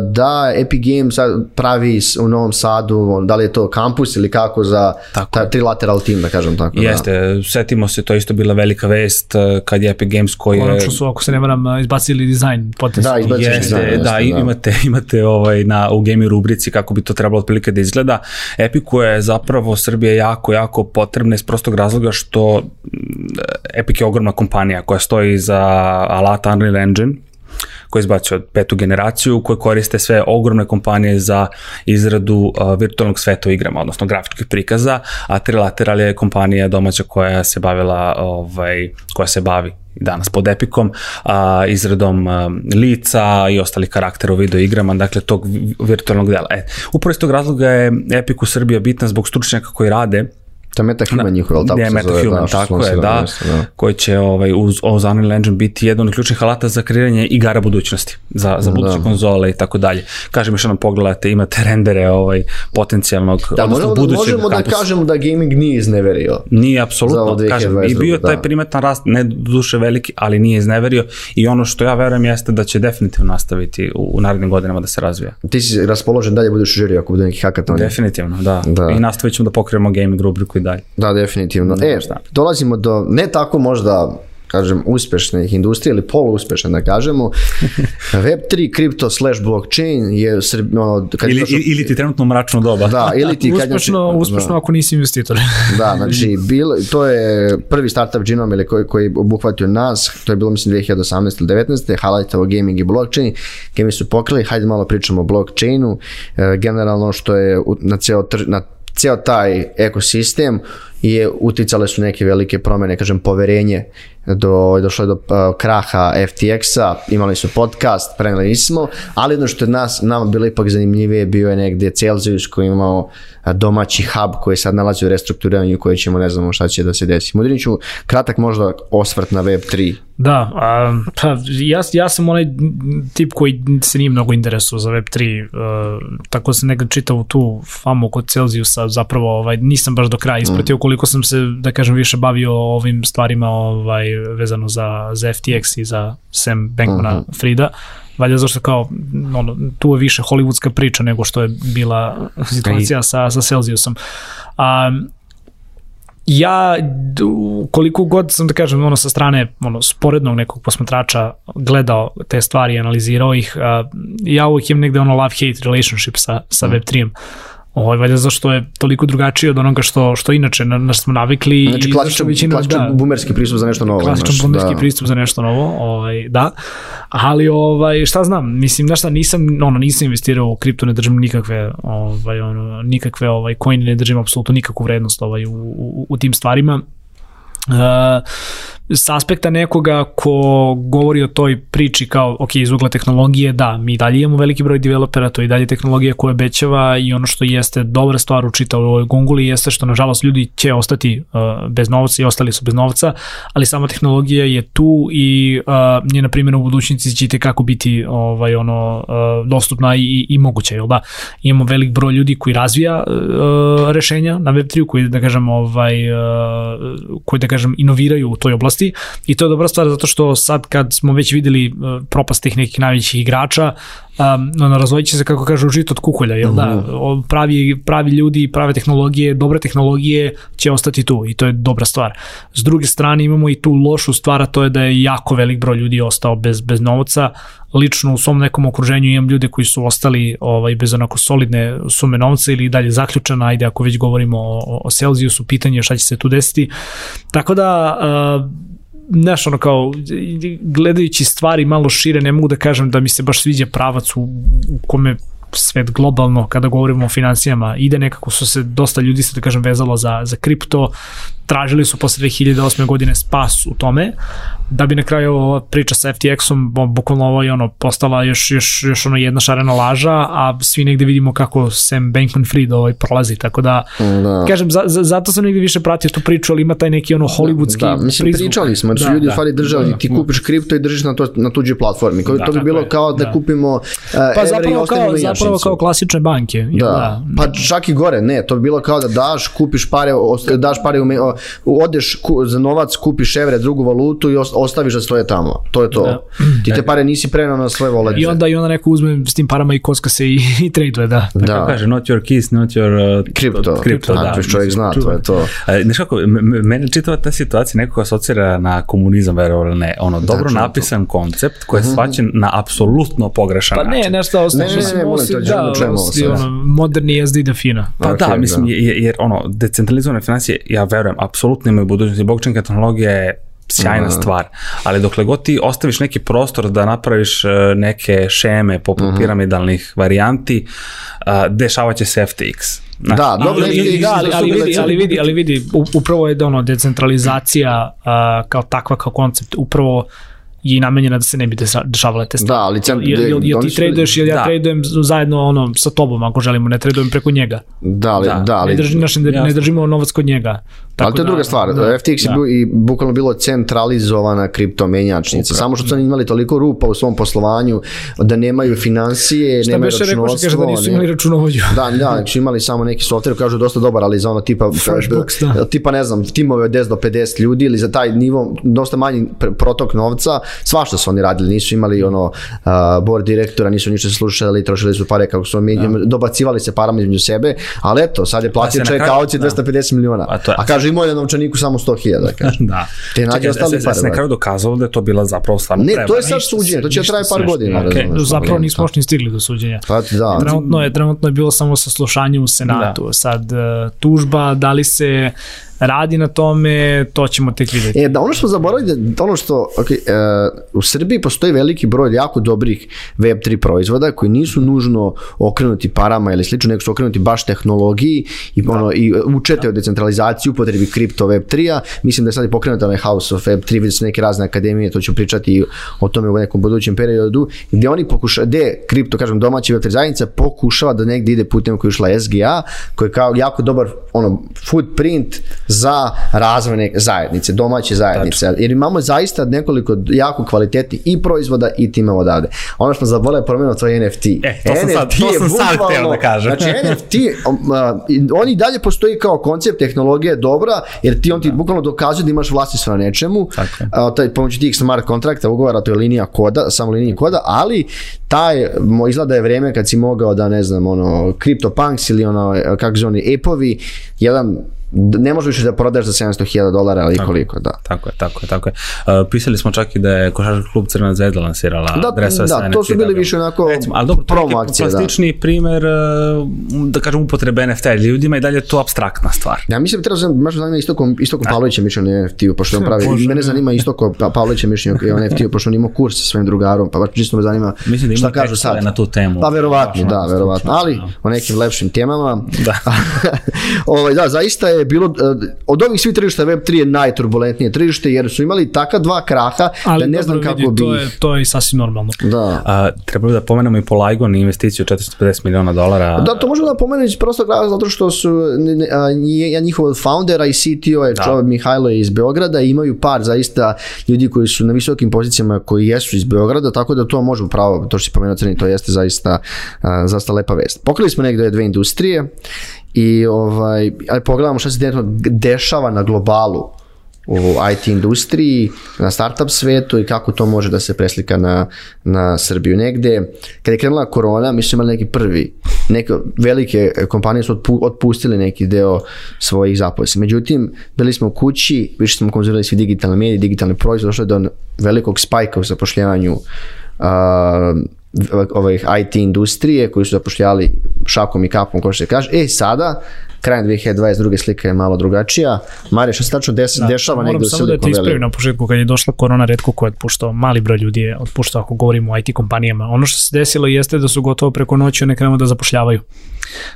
da Epic Games sad pravi u Novom Sadu, da li je to kampus ili kako za Tako ta, trilateral tim, da kažem tako. Jeste, setimo se, to je isto bila velika vest eh, kad je Epic Games koji je... Konačno su, ako se ne varam, izbacili dizajn potencijalno. Da, izbacili Jeste, dizajn, jeste, da, da. imate, imate ovaj, na, u gaming rubrici kako bi to trebalo otprilike da izgleda. Epiku je zapravo Srbija jako, jako potrebna iz prostog razloga što mm, Epic je ogromna kompanija koja stoji za alata Unreal Engine, koji izbacio petu generaciju, koje koriste sve ogromne kompanije za izradu virtualnog sveta u igrama, odnosno grafičkih prikaza, a Trilateral je kompanija domaća koja se bavila, ovaj, koja se bavi danas pod Epicom, a, izradom a, lica i ostalih karaktera u video igrama, dakle tog vi- virtualnog dela. E, upravo iz tog razloga je Epic u Srbiji bitna zbog stručnjaka koji rade To je MetaHuman njihov, ali tako je se zove, MetaHuman, da, što tako je, da, da. koji će ovaj, uz, Unreal Engine biti jedan od ključnih alata za kreiranje igara budućnosti, za, za buduće Da. konzole i tako dalje. Kažem još jednom pogledajte, imate rendere ovaj, potencijalnog, Da, odnosno možemo, da, budućeg možemo da kampusa. kažemo da gaming nije izneverio. Nije apsolutno, kažem, i 2022, bio je taj da. primetan rast, ne duše veliki, ali nije izneverio i ono što ja verujem jeste da će definitivno nastaviti u, u narednim godinama da se razvija. Ti si raspoložen dalje budeš u žiri ako bude neki hackathon. Definitivno, da. Da. I nastavit ćemo da pokrijemo gaming rubriku dalje. Da, definitivno. E, šta. dolazimo do ne tako možda kažem, uspešnih industrija ili poluuspešne da kažemo. Web3, kripto slash blockchain je ono, kad Ili, došao- ili ti trenutno mračno doba. da, ili ti kad Uspešno, uspešno ako nisi investitor. Da, znači, bil, to je prvi startup Genome ili koji, koji obuhvatio nas, to je bilo mislim 2018 ili 19. Highlightavo gaming i blockchain. Gami su pokrili, hajde malo pričamo o blockchainu. E, generalno što je na ceo, tr, na ceo taj ekosistem je uticale su neke velike promene, kažem poverenje do, došlo je do uh, kraha FTX-a, imali su podcast, preneli nismo, ali jedno što je nas, nama bilo ipak zanimljivije bio je negde Celsius koji je imao a, domaći hub koji sad nalazi u restrukturiranju koji ćemo, ne znamo šta će da se desi. Mudriniću, kratak možda osvrt na Web3. Da, a, pa ja, ja sam onaj tip koji se nije mnogo interesuo za Web3, uh, tako sam nekad čitao tu famu kod Celsiusa, zapravo ovaj, nisam baš do kraja ispratio koliko sam se, da kažem, više bavio ovim stvarima ovaj, vezano za, za FTX i za Sam Bankmana Frida, valjda zašto kao, ono, tu je više hollywoodska priča nego što je bila situacija sa, sa Celsiusom. A, ja koliko god sam da kažem ono sa strane ono sporednog nekog posmatrača gledao te stvari analizirao ih ja uvijek imam negde ono love hate relationship sa sa Web3 Ovo valjda zašto je toliko drugačije od onoga što što inače na, na smo navikli Znači, i klasičan, većina- klasičan da, bumerski pristup za nešto novo. klasičan znaš, bunderski da. pristup za nešto novo, ovaj, da. Ali ovaj šta znam, mislim da šta nisam ono nisam investirao u kripto, ne držim nikakve ovaj ono nikakve ovaj coin ne držim apsolutno nikakvu vrednost ovaj u, u, u tim stvarima. Uh, s aspekta nekoga ko govori o toj priči kao, ok, iz ugla tehnologije, da, mi dalje imamo veliki broj developera, to je dalje tehnologija koja obećava i ono što jeste dobra stvar u čitavoj ovoj gunguli jeste što nažalost ljudi će ostati uh, bez novca i ostali su bez novca, ali sama tehnologija je tu i uh, njena primjena u budućnici će kako biti ovaj ono uh, dostupna i, i moguća, jel da? Imamo velik broj ljudi koji razvija uh, rešenja na Web3 koji da kažem ovaj uh, koji da kažem inoviraju u toj oblasti i to je dobra stvar zato što sad kad smo već videli uh, propast tih nekih najvećih igrača um, ono, razvojit će se kako kažu žit od kukolja, jel da? O, Pravi, pravi ljudi, prave tehnologije, dobre tehnologije će ostati tu i to je dobra stvar. S druge strane imamo i tu lošu stvar, a to je da je jako velik broj ljudi ostao bez, bez novca, lično u svom nekom okruženju imam ljude koji su ostali ovaj, bez onako solidne sume novca ili dalje zaključana, ajde ako već govorimo o, o Celsiusu, pitanje je šta će se tu desiti. Tako da, uh, znaš, ono kao, gledajući stvari malo šire, ne mogu da kažem da mi se baš sviđa pravac u, u kome svet globalno, kada govorimo o financijama, ide nekako su se dosta ljudi se da kažem vezalo za, za kripto, tražili su posle 2008. godine spas u tome, da bi na kraju ova priča sa FTX-om, bukvalno ovo je ono, postala još, još, još ono jedna šarena laža, a svi negde vidimo kako Sam Bankman-Fried ovaj prolazi, tako da, Da. kažem, za, za, zato sam negde više pratio tu priču, ali ima taj neki ono hollywoodski Da, mislim, prizvuk. pričali smo, jer su ljudi u stvari držali, ti kupiš kripto i držiš na, to, na tuđoj platformi. Da, to bi bilo je, kao da, da. kupimo uh, Pa evre i zapravo ostavimo kao, zapravo kao klasične banke. jel Da. pa čak i gore, ne, to bi bilo kao da daš, kupiš pare, daš pare, u, me- o, odeš ku, za novac, kupiš evre, drugu valutu i os- ostaviš da stoje tamo. To je to. Da. Ti te pare nisi prenao na svoje volete. I onda, I onda neko uzme s tim parama i kocka se i, i traduje, da. da. Kaže, not your keys, not your... Uh, Kripto, kripto, da. Ako čovjek zna, to je to. Znaš kako, mene čitava ta situacija nekako asocira na komunizam, verovali ili ne. Ono, dobro čujem to. napisan koncept koji je shvaćen na apsolutno pogrešan Pa način. ne, nešto ostalo. Ne, ne, ne, ne, molim želim da sad. ono, moderni SD defina. Pa Ok, da, mislim, da. jer, jer ono, decentralizovane financije, ja verujem, apsolutno imaju budućnosti. Blockchain tehnologija je sjajna stvar, ali dokle god ti ostaviš neki prostor da napraviš e, neke šeme poput piramidalnih varijanti, a, dešavat će se FTX. Znaš, Da, dobro, ali, FTX da, ali, ali, vidi, ali vidi, ali vidi, upravo je da ono, decentralizacija a, kao takva, kao koncept, upravo je namenjena da se ne bi dešavale te stvari. Da, ali cen- Jel, jel, jel, ti traduješ, jel ja da. tradujem zajedno ono, sa tobom ako želimo, ne tradujem preko njega. Da, ali, Da, da, ali, ne, drži, naš, ne, ne držimo novac kod njega. Tako ali to je da- druga stvar. da, FTX je da. bio i bukvalno bilo centralizovana kriptomenjačnica. Samo što su oni imali toliko rupa u svom poslovanju da nemaju financije, Šta nemaju beše rekao što kaže računovodstvo. da nisu imali računovođu. Da, da, znači imali samo neki software, kažu dosta dobar, ali za ono tipa, Freshbooks, da. tipa ne znam, timove od 10 do 50 ljudi ili za taj nivo, dosta manji pr- protok novca, svašta su oni radili, nisu imali ono uh, board direktora, nisu ništa slušali, trošili su pare kako su mi, dobacivali se parama između sebe, ali eto, sad je platio čovjek auci da. 250 miliona, A to je- a kaže imao je na novčaniku samo 100.000, kaže. Da. Te nađe ostali pare, na brate. kraju dokazalo da je to bila zapravo stvarno Ne, to je sad suđenje, to će traje se par godina, okej. Zapravo nismo još ni stigli do suđenja. Pa da, Trenutno je, trenutno je bilo samo saslušanje u Senatu. Sad, e, tužba, da li se radi na tome, to ćemo tek vidjeti. E, da ono što smo zaboravili, da ono što, ok, e, u Srbiji postoji veliki broj jako dobrih Web3 proizvoda koji nisu nužno okrenuti parama ili slično, nego su okrenuti baš tehnologiji i, ono, i učete o decentralizaciji, upotrebi kripto Web3-a. Mislim da je sad i pokrenut onaj House of Web3, vidi su neke razne akademije, to ću pričati o tome u nekom budućem periodu, gde oni pokušaju, gde kripto, kažem, domaća Web3 zajednica pokušava da negde ide putem koji je išla SGA, koji je kao jako dobar ono, footprint za razvoj neke zajednice, domaće zajednice. Jer imamo zaista nekoliko jako kvalitetnih i proizvoda i timova odavde. Ono što smo zaboravili pomenuti to je NFT. E, to sam sad- to sam sad hteo da kažem. Znači NFT, um, uh, i- on i dalje postoji kao koncept, tehnologija je dobra, jer ti on ti bukvalno dokazuje da imaš vlasništvo na nečemu, Tako a, taj pomoću tih smart kontrakta, ugovora, to je linija koda, samo linija koda, ali taj, mo, izgleda je vreme kad si mogao da, ne znam, ono, CryptoPunks ili ono, kako se oni, epovi, jedan, ne možeš više da prodaš za 700.000 dolara, ali koliko, da. Tako je, tako je, tako je. Uh, pisali smo čak i da je košarkaški klub Crvena zvezda lansirala Da, dresove sa da, to su bili da, više onako Recimo, ali dobro, to promo akcije, da. plastični primer, uh, da kažem, upotrebe NFT, ljudima i dalje je to abstraktna stvar. Ja mislim da treba znam, baš zanima Istoko, Istoko Pavlovića mišljenje o NFT-u, pošto on pravi, Bože, mene ne. zanima Istoko Pa- Pavlovića mišljenje o NFT-u, pošto on imao kurs sa svojim drugarom, pa baš čisto me zanima Mislim da ima šta kažu sad. na tu temu. Pa verovatno, da, verovatno, ali da. o nekim lepšim temama. Da. ovaj, da, zaista je bilo, eh, od ovih svih tržišta Web3 je najturbulentnije tržište, jer su imali taka dva kraha, Ali da ne znam dobro, kako vidi, bi... to je, to je i sasvim normalno. Da. A, treba da pomenemo i Polygon i investiciju od 450 miliona dolara. Da, to možemo da pomenem iz prostog razloga zato što su ja njihov foundera i CTO je čovjek Mihajlo je iz Beograda i imaju par zaista ljudi koji su na visokim pozicijama koji jesu iz Beograda, tako da to možemo pravo, to što si pomenuo crni, to jeste zaista, zaista lepa vest. Pokrili smo negde dve industrije i ovaj, aj pogledamo šta se trenutno dešava na globalu u IT industriji, na startup svetu i kako to može da se preslika na, na Srbiju. Negde, kada je krenula korona, mi smo imali neki prvi, neke velike kompanije su otpu, otpustili neki deo svojih zaposlenih. Međutim, bili smo u kući, više smo konzumirali svi digitalne medije, digitalne proizvode, došlo je do velikog spajka u zapošljavanju a, ovih IT industrije koji su zapošljali šakom i kapom, kao što se kaže. E, sada, krajem 2022. slika je malo drugačija. Marija, što se tačno des, dešava Moram negde u samo da te Silicon ispravim Valley? na početku, kad je došla korona, redko ko je otpuštao, mali broj ljudi je otpuštao ako govorimo o IT kompanijama. Ono što se desilo jeste da su gotovo preko noći one krenu da zapošljavaju.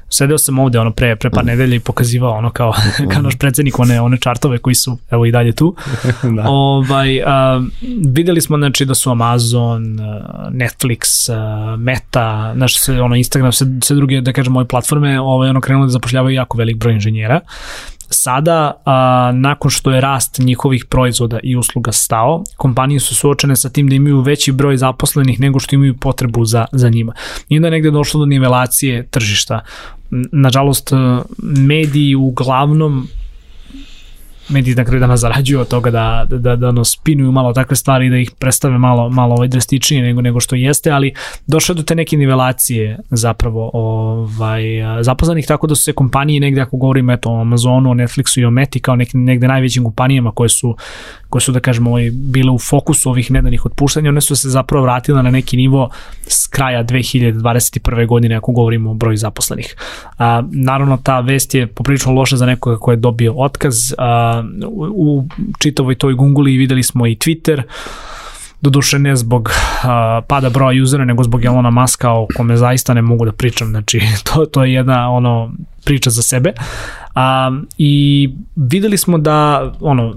Sedeo sam ovde ono pre, pre par nedelja i pokazivao ono kao, kao naš predsednik one, one čartove koji su evo i dalje tu. Da. Ovaj, a, videli smo znači, da su Amazon, Netflix, a, Meta, znaš, sve, ono, Instagram, sve, sve druge, da kažem, ove platforme, ovaj, ono, krenuli da zapošljavaju jako velik broj inženjera. Sada, a, nakon što je rast njihovih proizvoda i usluga stao, kompanije su suočene sa tim da imaju veći broj zaposlenih nego što imaju potrebu za, za njima. I onda je negde došlo do nivelacije tržišta. Nažalost, mediji uglavnom mediji na kraju dana zarađuju od toga da, da, da, da ono, spinuju malo takve stvari i da ih predstave malo, malo ovaj drastičnije nego, nego što jeste, ali došlo do te neke nivelacije zapravo ovaj, zapoznanih tako da su se kompanije negde ako govorimo eto, o Amazonu, o Netflixu i o Meti kao nek, negde najvećim kompanijama koje su, koje su da kažemo ovaj, bile u fokusu ovih nedanih otpuštanja, one su se zapravo vratile na neki nivo s kraja 2021. godine ako govorimo o broju zaposlenih. A, naravno ta vest je poprilično loša za nekoga ko je dobio otkaz. A, u, čitavoj toj gunguli videli smo i Twitter, doduše ne zbog a, pada broja usera, nego zbog Elona Muska o kome zaista ne mogu da pričam, znači to, to je jedna ono priča za sebe. A, I videli smo da ono,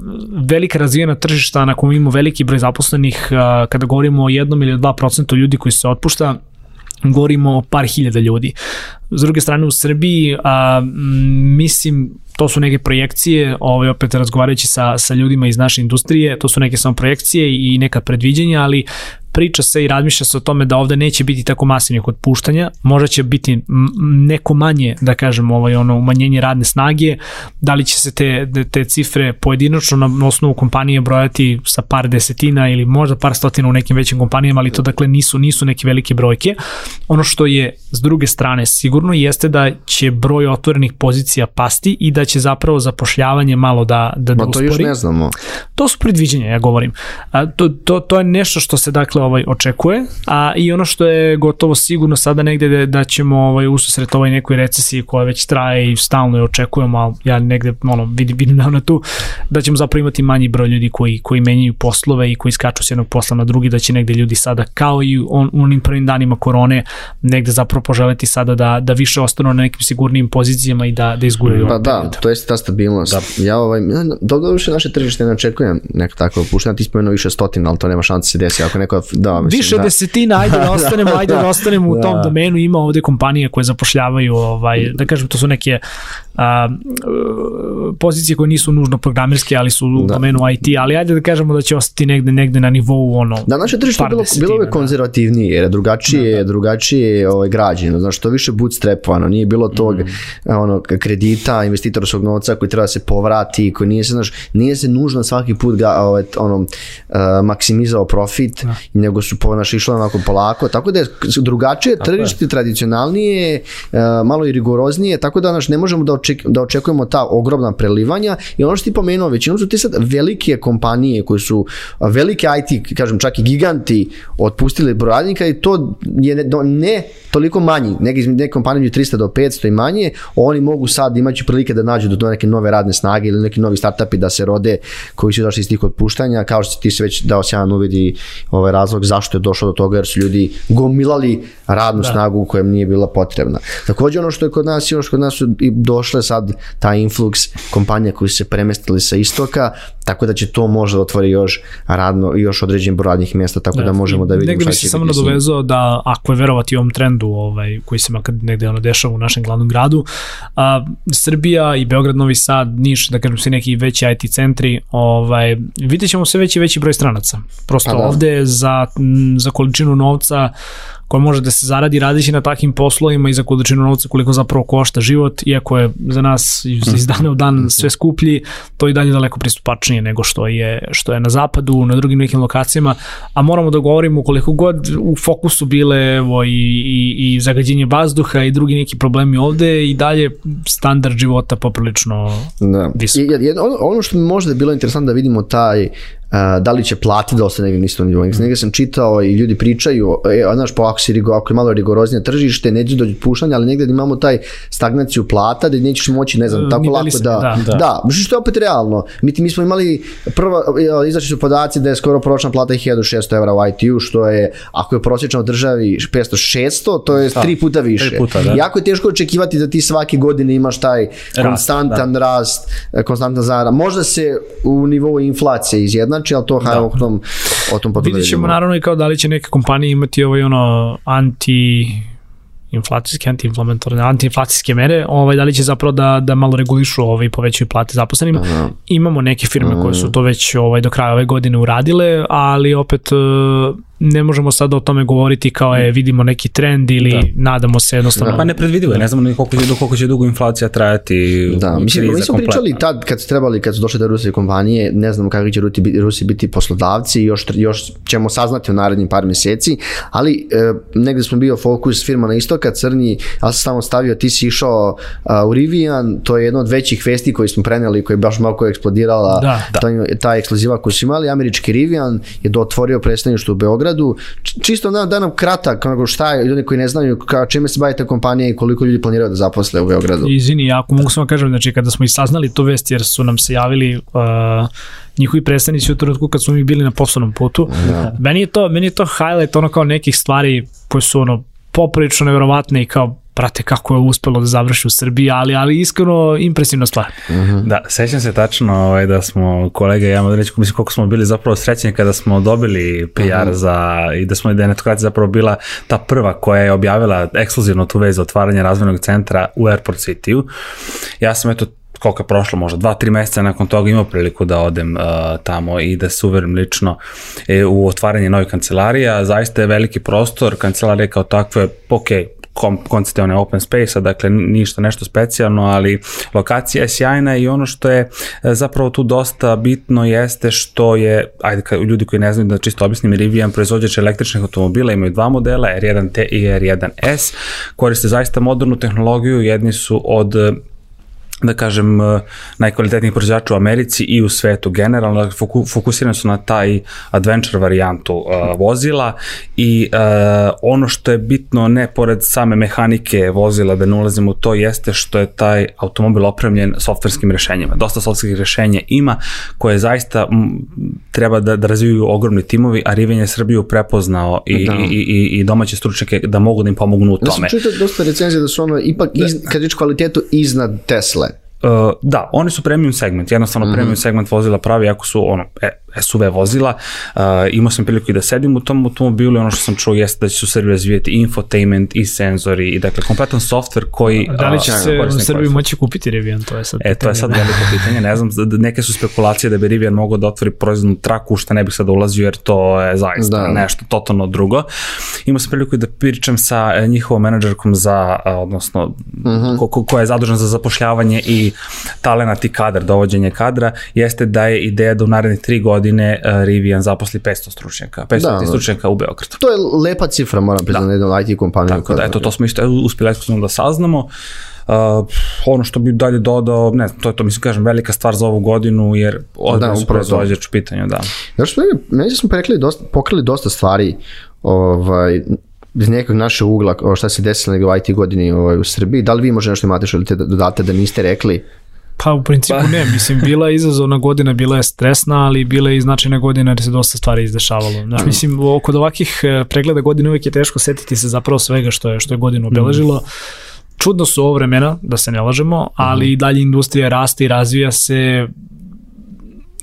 velika razvijena tržišta na kojem imamo veliki broj zaposlenih, a, kada govorimo o jednom ili dva procenta ljudi koji se otpušta, govorimo o par hiljada ljudi. S druge strane u Srbiji, a, mislim, to su neke projekcije, ovaj, opet razgovarajući sa, sa ljudima iz naše industrije, to su neke samo projekcije i neka predviđenja, ali priča se i razmišlja se o tome da ovde neće biti tako masivnih otpuštanja, možda će biti neko manje, da kažem, ovaj, ono, umanjenje radne snage, da li će se te, te cifre pojedinačno na osnovu kompanije brojati sa par desetina ili možda par stotina u nekim većim kompanijama, ali to dakle nisu, nisu neke velike brojke. Ono što je s druge strane sigurno jeste da će broj otvorenih pozicija pasti i da će zapravo zapošljavanje malo da, da, da uspori. to još ne znamo. To su predviđenja, ja govorim. A, to, to, to je nešto što se dakle ovaj očekuje, a i ono što je gotovo sigurno sada negde da, da ćemo ovaj ususret ovoj nekoj recesiji koja već traje i stalno je očekujemo, ali ja negde ono, vidim, vidim na tu, da ćemo zapravo imati manji broj ljudi koji, koji menjaju poslove i koji skaču s jednog posla na drugi, da će negde ljudi sada kao i on, u onim prvim danima korone negde zapravo poželeti sada da, da više ostanu na nekim sigurnim pozicijama i da, da izguraju Pa da, period. to je ta stabilnost. Da. Ja ovaj, dobro naše tržište ne očekujem neko tako opušteno, ti spomenuo više stotina, ali to nema šanse da se desi ako neko da, mislim, više da. desetina, ajde da ostanemo, ajde da ostanemo u tom da. domenu, ima ovde kompanije koje zapošljavaju, ovaj, da kažem, to su neke a, pozicije koje nisu nužno programerske, ali su u da. domenu IT, ali ajde da kažemo da će ostati negde, negde na nivou ono, Da, naše tržište bilo, bilo je da. konzervativnije, jer drugačije, da, da. drugačije ovaj, građeno, znaš, to više bootstrapovano, nije bilo tog mm. ono, kredita, investitorskog novca koji treba da se povrati, koji nije se, znaš, nije se nužno svaki put ga, ovaj, ono, uh, maksimizao profit, da. Nego su po, naš, išlo onako polako, tako da je drugačije tržište, tradicionalnije, uh, malo i rigoroznije, tako da naš, ne možemo da oček, da očekujemo ta ogromna prelivanja. I ono što ti pomenuo, većinom su ti sad velike kompanije koji su velike IT, kažem čak i giganti otpustili broradnika i to je ne, ne toliko manji, neke, neke kompanije 300 do 500 i manje, oni mogu sad imaći prilike da nađu do neke nove radne snage ili neki novi startupi da se rode koji su došli iz tih otpuštanja, kao što ti se već dao sjajan uvidi ovaj razlog zašto je došlo do toga jer su ljudi gomilali radnu da. snagu koja im nije bila potrebna. Takođe ono što je kod nas i ono što kod nas su i došle sad ta influx kompanija koji su se premestili sa istoka, tako da će to možda da otvori još radno još određen broj radnih mjesta, tako da, da možemo da vidimo šta će biti. Negde bi se samo nadovezao da ako je verovati ovom trendu ovaj, koji se makad negde ono dešava u našem glavnom gradu, a, Srbija i Beograd, Novi Sad, Niš, da kažem svi neki veći IT centri, ovaj, vidjet ćemo sve veći veći broj stranaca. Prosto pa da. ovde za, za količinu novca koja može da se zaradi radići na takvim poslovima i za količinu novca koliko zapravo košta život, iako je za nas iz dana u dan sve skuplji, to je dalje daleko pristupačnije nego što je, što je na zapadu, na drugim nekim lokacijama, a moramo da govorimo koliko god u fokusu bile evo, i, i, i zagađenje vazduha i drugi neki problemi ovde i dalje standard života poprilično da. visok. I, ono, ono što mi možda je bilo interesantno da vidimo taj da li će platiti da ostane negdje isto nivou. Negdje sam čitao i ljudi pričaju, e, znaš, po ako, si, ako je malo rigoroznije tržište, neće dođe pušanja, ali negdje imamo taj stagnaciju plata, da nećeš moći, ne znam, tako lako da, da, da, da, što je opet realno. Mi, mi smo imali, prva, izašli su podaci da je skoro pročna plata 1600 evra u ITU, što je, ako je prosječno u državi 500-600, to je da, tri puta više. Tri puta, da. Jako je teško očekivati da ti svake godine imaš taj rast, konstantan da. rast, konstantan zarada. Možda se u nivou inflacije izjedna, znači, ali to da. hajde o tom, o tom potom Vidjet ćemo naravno i kao da li će neke kompanije imati ovaj ono anti inflacijske, antiinflamatorne, antiinflacijske mere, ovaj, da li će zapravo da, da malo regulišu ovaj, povećaju plate zaposlenima. Aha. Imamo neke firme Aha. koje su to već ovaj, do kraja ove godine uradile, ali opet ne možemo sada o tome govoriti kao je vidimo neki trend ili da. nadamo se jednostavno. Da. Pa ne predvidivo je, ne znamo ni koliko će, koliko će dugo inflacija trajati. Da, mislim, mi smo pričali tad kad su trebali, kad su došle te ruske kompanije, ne znamo kakvi će Rusi, Rusi biti poslodavci, još, još ćemo saznati u narednim par meseci, ali e, negde smo bio fokus firma na istoka, crni, ali sam samo stavio, ti si išao a, u Rivian, to je jedna od većih vesti koji smo preneli, koja je baš malo eksplodirala, da, da. Ta, ta ekskluziva koju su imali, američki Rivian je dotvorio predstavništvo u Beogradu, Beogradu, čisto da, da nam kratak, kako šta je, ljudi koji ne znaju ka, čime se bavite kompanija i koliko ljudi planiraju da zaposle u Beogradu. Izvini, ako mogu samo kažem, znači kada smo i saznali tu vest, jer su nam se javili uh, njihovi predstavnici u trenutku kad smo mi bili na poslovnom putu, da. meni, je to, meni je to highlight ono kao nekih stvari koje su ono poprilično nevjerovatne i kao prate kako je uspelo da završi u Srbiji, ali, ali iskreno impresivna stvar. Mm -hmm. Da, sećam se tačno ovaj, da smo kolega ja mogu reći, mislim koliko smo bili zapravo srećni kada smo dobili PR mm -hmm. za, i da smo da je netokracija zapravo bila ta prva koja je objavila ekskluzivno tu vez za otvaranje razvojnog centra u Airport City-u. Ja sam eto koliko je prošlo, možda dva, tri meseca nakon toga imao priliku da odem uh, tamo i da se uverim lično e, u otvaranje nove kancelarija. Zaista je veliki prostor, kancelarije kao takve, ok, koncept je one open space-a, dakle ništa nešto specijalno, ali lokacija je sjajna i ono što je e, zapravo tu dosta bitno jeste što je, ajde ka, ljudi koji ne znaju da čisto objasnim, Rivian proizvođač električnih automobila imaju dva modela, R1T i R1S, koriste zaista modernu tehnologiju, jedni su od da kažem, eh, najkvalitetnijih proizvođača u Americi i u svetu generalno. Fokusirani su na taj adventure varijantu uh, vozila i uh, ono što je bitno, ne pored same mehanike vozila, da ne ulazimo u to, jeste što je taj automobil opremljen softverskim rešenjima. Dosta softverskih rešenja ima koje zaista m, treba da, da razviju ogromni timovi, a Riven je Srbiju prepoznao i, da. i, i, i domaće stručnjake da mogu da im pomognu u tome. Da sam čitao dosta recenzija da su ono ipak, iz, da. kad reći kvalitetu, iznad Tesla. Uh, da, oni su premium segment, jednostavno mm -hmm. premium segment vozila pravi, ako su ono, e, SUV vozila. Uh, imao sam priliku i da sedim u tom automobilu i ono što sam čuo jeste da će se u Srbiji razvijeti infotainment i senzori i dakle kompletan software koji... Da li će uh, se u Srbiji moći kupiti Rivian? To je sad e, to je sad veliko pitanje. Ne znam, neke su spekulacije da bi Rivian mogao da otvori proizvodnu traku, što ne bih sad ulazio jer to je zaista da. nešto totalno drugo. Imao sam priliku da pričam sa e, njihovom menadžerkom za, odnosno, mm -hmm. ko, ko, koja je zadužena za zapošljavanje i talenat i kadar, dovođenje kadra, jeste da je ideja da u narednih tri godine godine uh, Rivian zaposli 500 stručnjaka, 500 da, da, stručnjaka u Beogradu. To je lepa cifra, moram priznati, da. jednom IT kompaniju. Tako da, eto, to smo isto uspjeli ekskluzivno da saznamo. Uh, ono što bi dalje dodao, ne znam, to je to, mislim, kažem, velika stvar za ovu godinu, jer odmah da, proizvođač u pitanju, da. Znaš, što meni smo pokrili dosta, pokrili dosta stvari, ovaj, iz nekog našeg ugla, šta se desilo nego u IT godini ovaj, u Srbiji. Da li vi možda nešto imate što da dodate da niste rekli Pa u principu pa. ne, mislim, bila je izazovna godina, bila je stresna, ali bila je i značajna godina jer se dosta stvari izdešavalo. Znaš, mislim, kod ovakih e, pregleda godine uvek je teško setiti se zapravo svega što je, što je godinu obeležilo. Mm. Čudno su ovo vremena, da se ne lažemo, ali mm. i dalje industrija raste i razvija se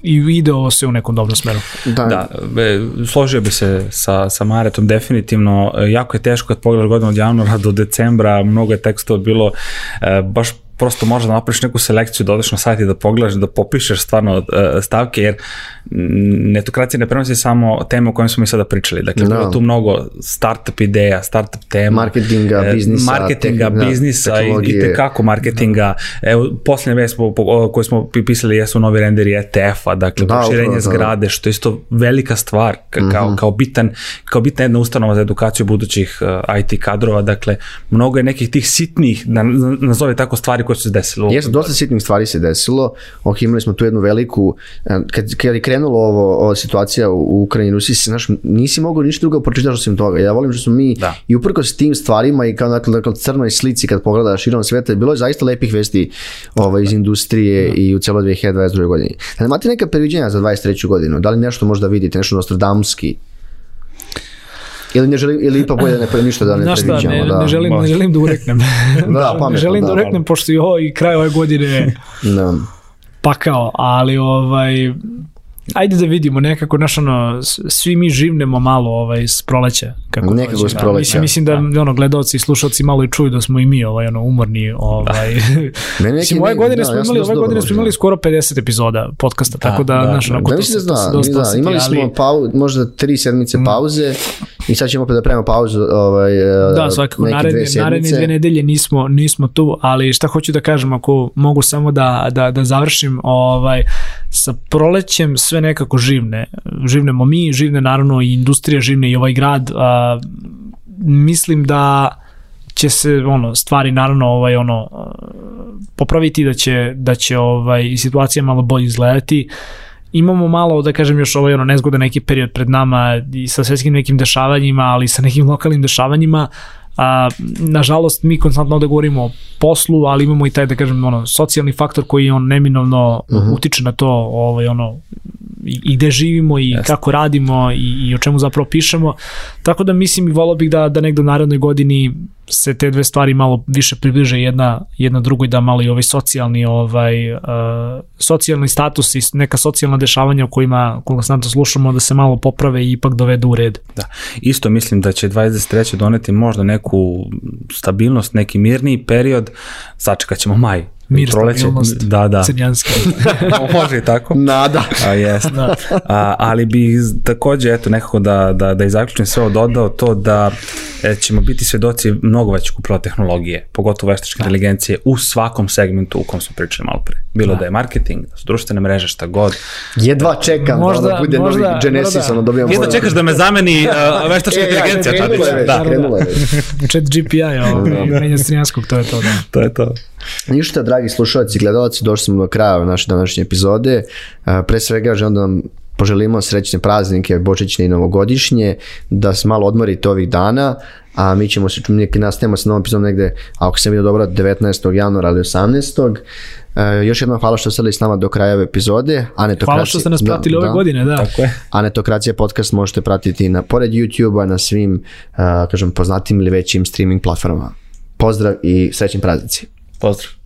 i ide ovo se u nekom dobrom smeru. Da, da be, složio bi se sa, sa Maretom definitivno. Jako je teško kad pogledaš godinu od januara do decembra, mnogo je tekstova bilo e, baš prosto možeš da napraviš neku selekciju, da odeš na sajt i da pogledaš, da popišeš stvarno uh, stavke, jer netokracija ne prenosi samo teme o kojim smo mi sada pričali. Dakle, no. Da. tu mnogo startup ideja, startup tema. Marketinga, e, biznisa. Marketinga, tek, biznisa da, i, i tekako marketinga. Da. Evo, posljednje vest koje smo pisali jesu novi renderi ETF-a, dakle, da, proširenje da, zgrade, što je isto velika stvar, ka, mm -hmm. kao, bitan, kao bitna jedna ustanova za edukaciju budućih uh, IT kadrova, dakle, mnogo je nekih tih sitnih, na, nazove tako stvari koje su se desilo. Jeste, dosta sitnih stvari se desilo. Ok, imali smo tu jednu veliku, kad, kad je krenulo ovo, ova situacija u Ukrajini i Rusiji, znaš, nisi mogao ništa drugo pročitaš osim toga. Ja volim što smo mi da. i uprkos tim stvarima i kao dakle, dakle, crnoj slici kad pogledaš širom sveta, bilo je zaista lepih vesti ovaj, iz industrije da. i u celo 2022. godini. Da imate neka previđenja za 23. godinu? Da li nešto možda vidite, nešto Nostradamuski? Ili ne želim, ili ipak bolje da ne pre ništa da ne Znaš šta, ne, da. ne, želim, ne želim da ureknem. da, pametno, želim da, da ureknem, pošto je ovo i kraj ove godine da. pakao, ali ovaj, ajde da vidimo nekako naš ono svi mi živnemo malo ovaj s proleća kako nekako s proleća mislim mislim da, da ono gledaoci i slušaoci malo i čuju da smo i mi ovaj ono umorni ovaj ne, mislim ove godine da, smo imali ove godine smo imali skoro 50 epizoda podcasta da, tako da, da naš ono da, da, zna, dosta da, imali smo pau, možda tri sedmice mm. pauze i sad ćemo opet da pravimo pauzu ovaj da svakako naredne naredne dve nedelje nismo nismo tu ali šta hoću da kažem ako mogu samo da da da završim ovaj sa prolećem sve nekako živne. Živnemo mi, živne naravno i industrija, živne i ovaj grad. A, mislim da će se ono stvari naravno ovaj ono popraviti da će da će ovaj situacija malo bolje izgledati imamo malo da kažem još ovaj ono nezgodan neki period pred nama i sa svetskim nekim dešavanjima ali i sa nekim lokalnim dešavanjima A, nažalost, mi konstantno ovde govorimo o poslu, ali imamo i taj, da kažem, ono, socijalni faktor koji on neminovno uh mhm. -huh. utiče na to, ovaj, ono, i, i gde živimo i Jeste. kako radimo i, i o čemu zapravo pišemo. Tako da mislim i volao bih da, da negde u narednoj godini se te dve stvari malo više približe jedna, jedna drugoj, da malo i ovaj socijalni, ovaj, uh, socijalni status i neka socijalna dešavanja o kojima konstantno slušamo da se malo poprave i ipak dovedu u red. Da. Isto mislim da će 23. doneti možda neku stabilnost, neki mirniji period. Sačekat ćemo maj. Mir, Proleće- stabilnost, Da, da. crnjanski. Može i tako. Nada. A, jest. Da. A, ali bi takođe, eto, nekako da, da, da izaključim sve ovo dodao to da ćemo biti svedoci mnogo većeg upravo tehnologije, pogotovo veštačke inteligencije u svakom segmentu u kom smo pričali malo pre. Bilo da, da je marketing, da su društvene mreže, šta god. Jedva čekam Možda- da bude možda- novi Genesis, možda- ono dobijamo... Jedno čekaš da me zameni uh, veštačka E, ja, inteligencija, već, Da, krenulo je već. Chat GPI, ovaj, menja crnjanskog, to je to, da. to je to. Ništa, dragi slušalci i gledalci, došli smo do kraja naše današnje epizode. E, Pre svega želim da vam poželimo srećne praznike, božićne i novogodišnje, da se malo odmorite ovih dana, a mi ćemo se, neki nastavimo sa novom epizodom negde, ako sam vidio dobro, 19. januara ili 18. E, još jednom hvala što ste bili s nama do kraja ove epizode. Anetokracija, Hvala što ste nas pratili ove godine, da. Tako je. Anetokracija podcast možete pratiti na pored YouTube-a na svim, uh, kažem, poznatim ili većim streaming platformama. Pozdrav i srećni praznici. Pozdrav.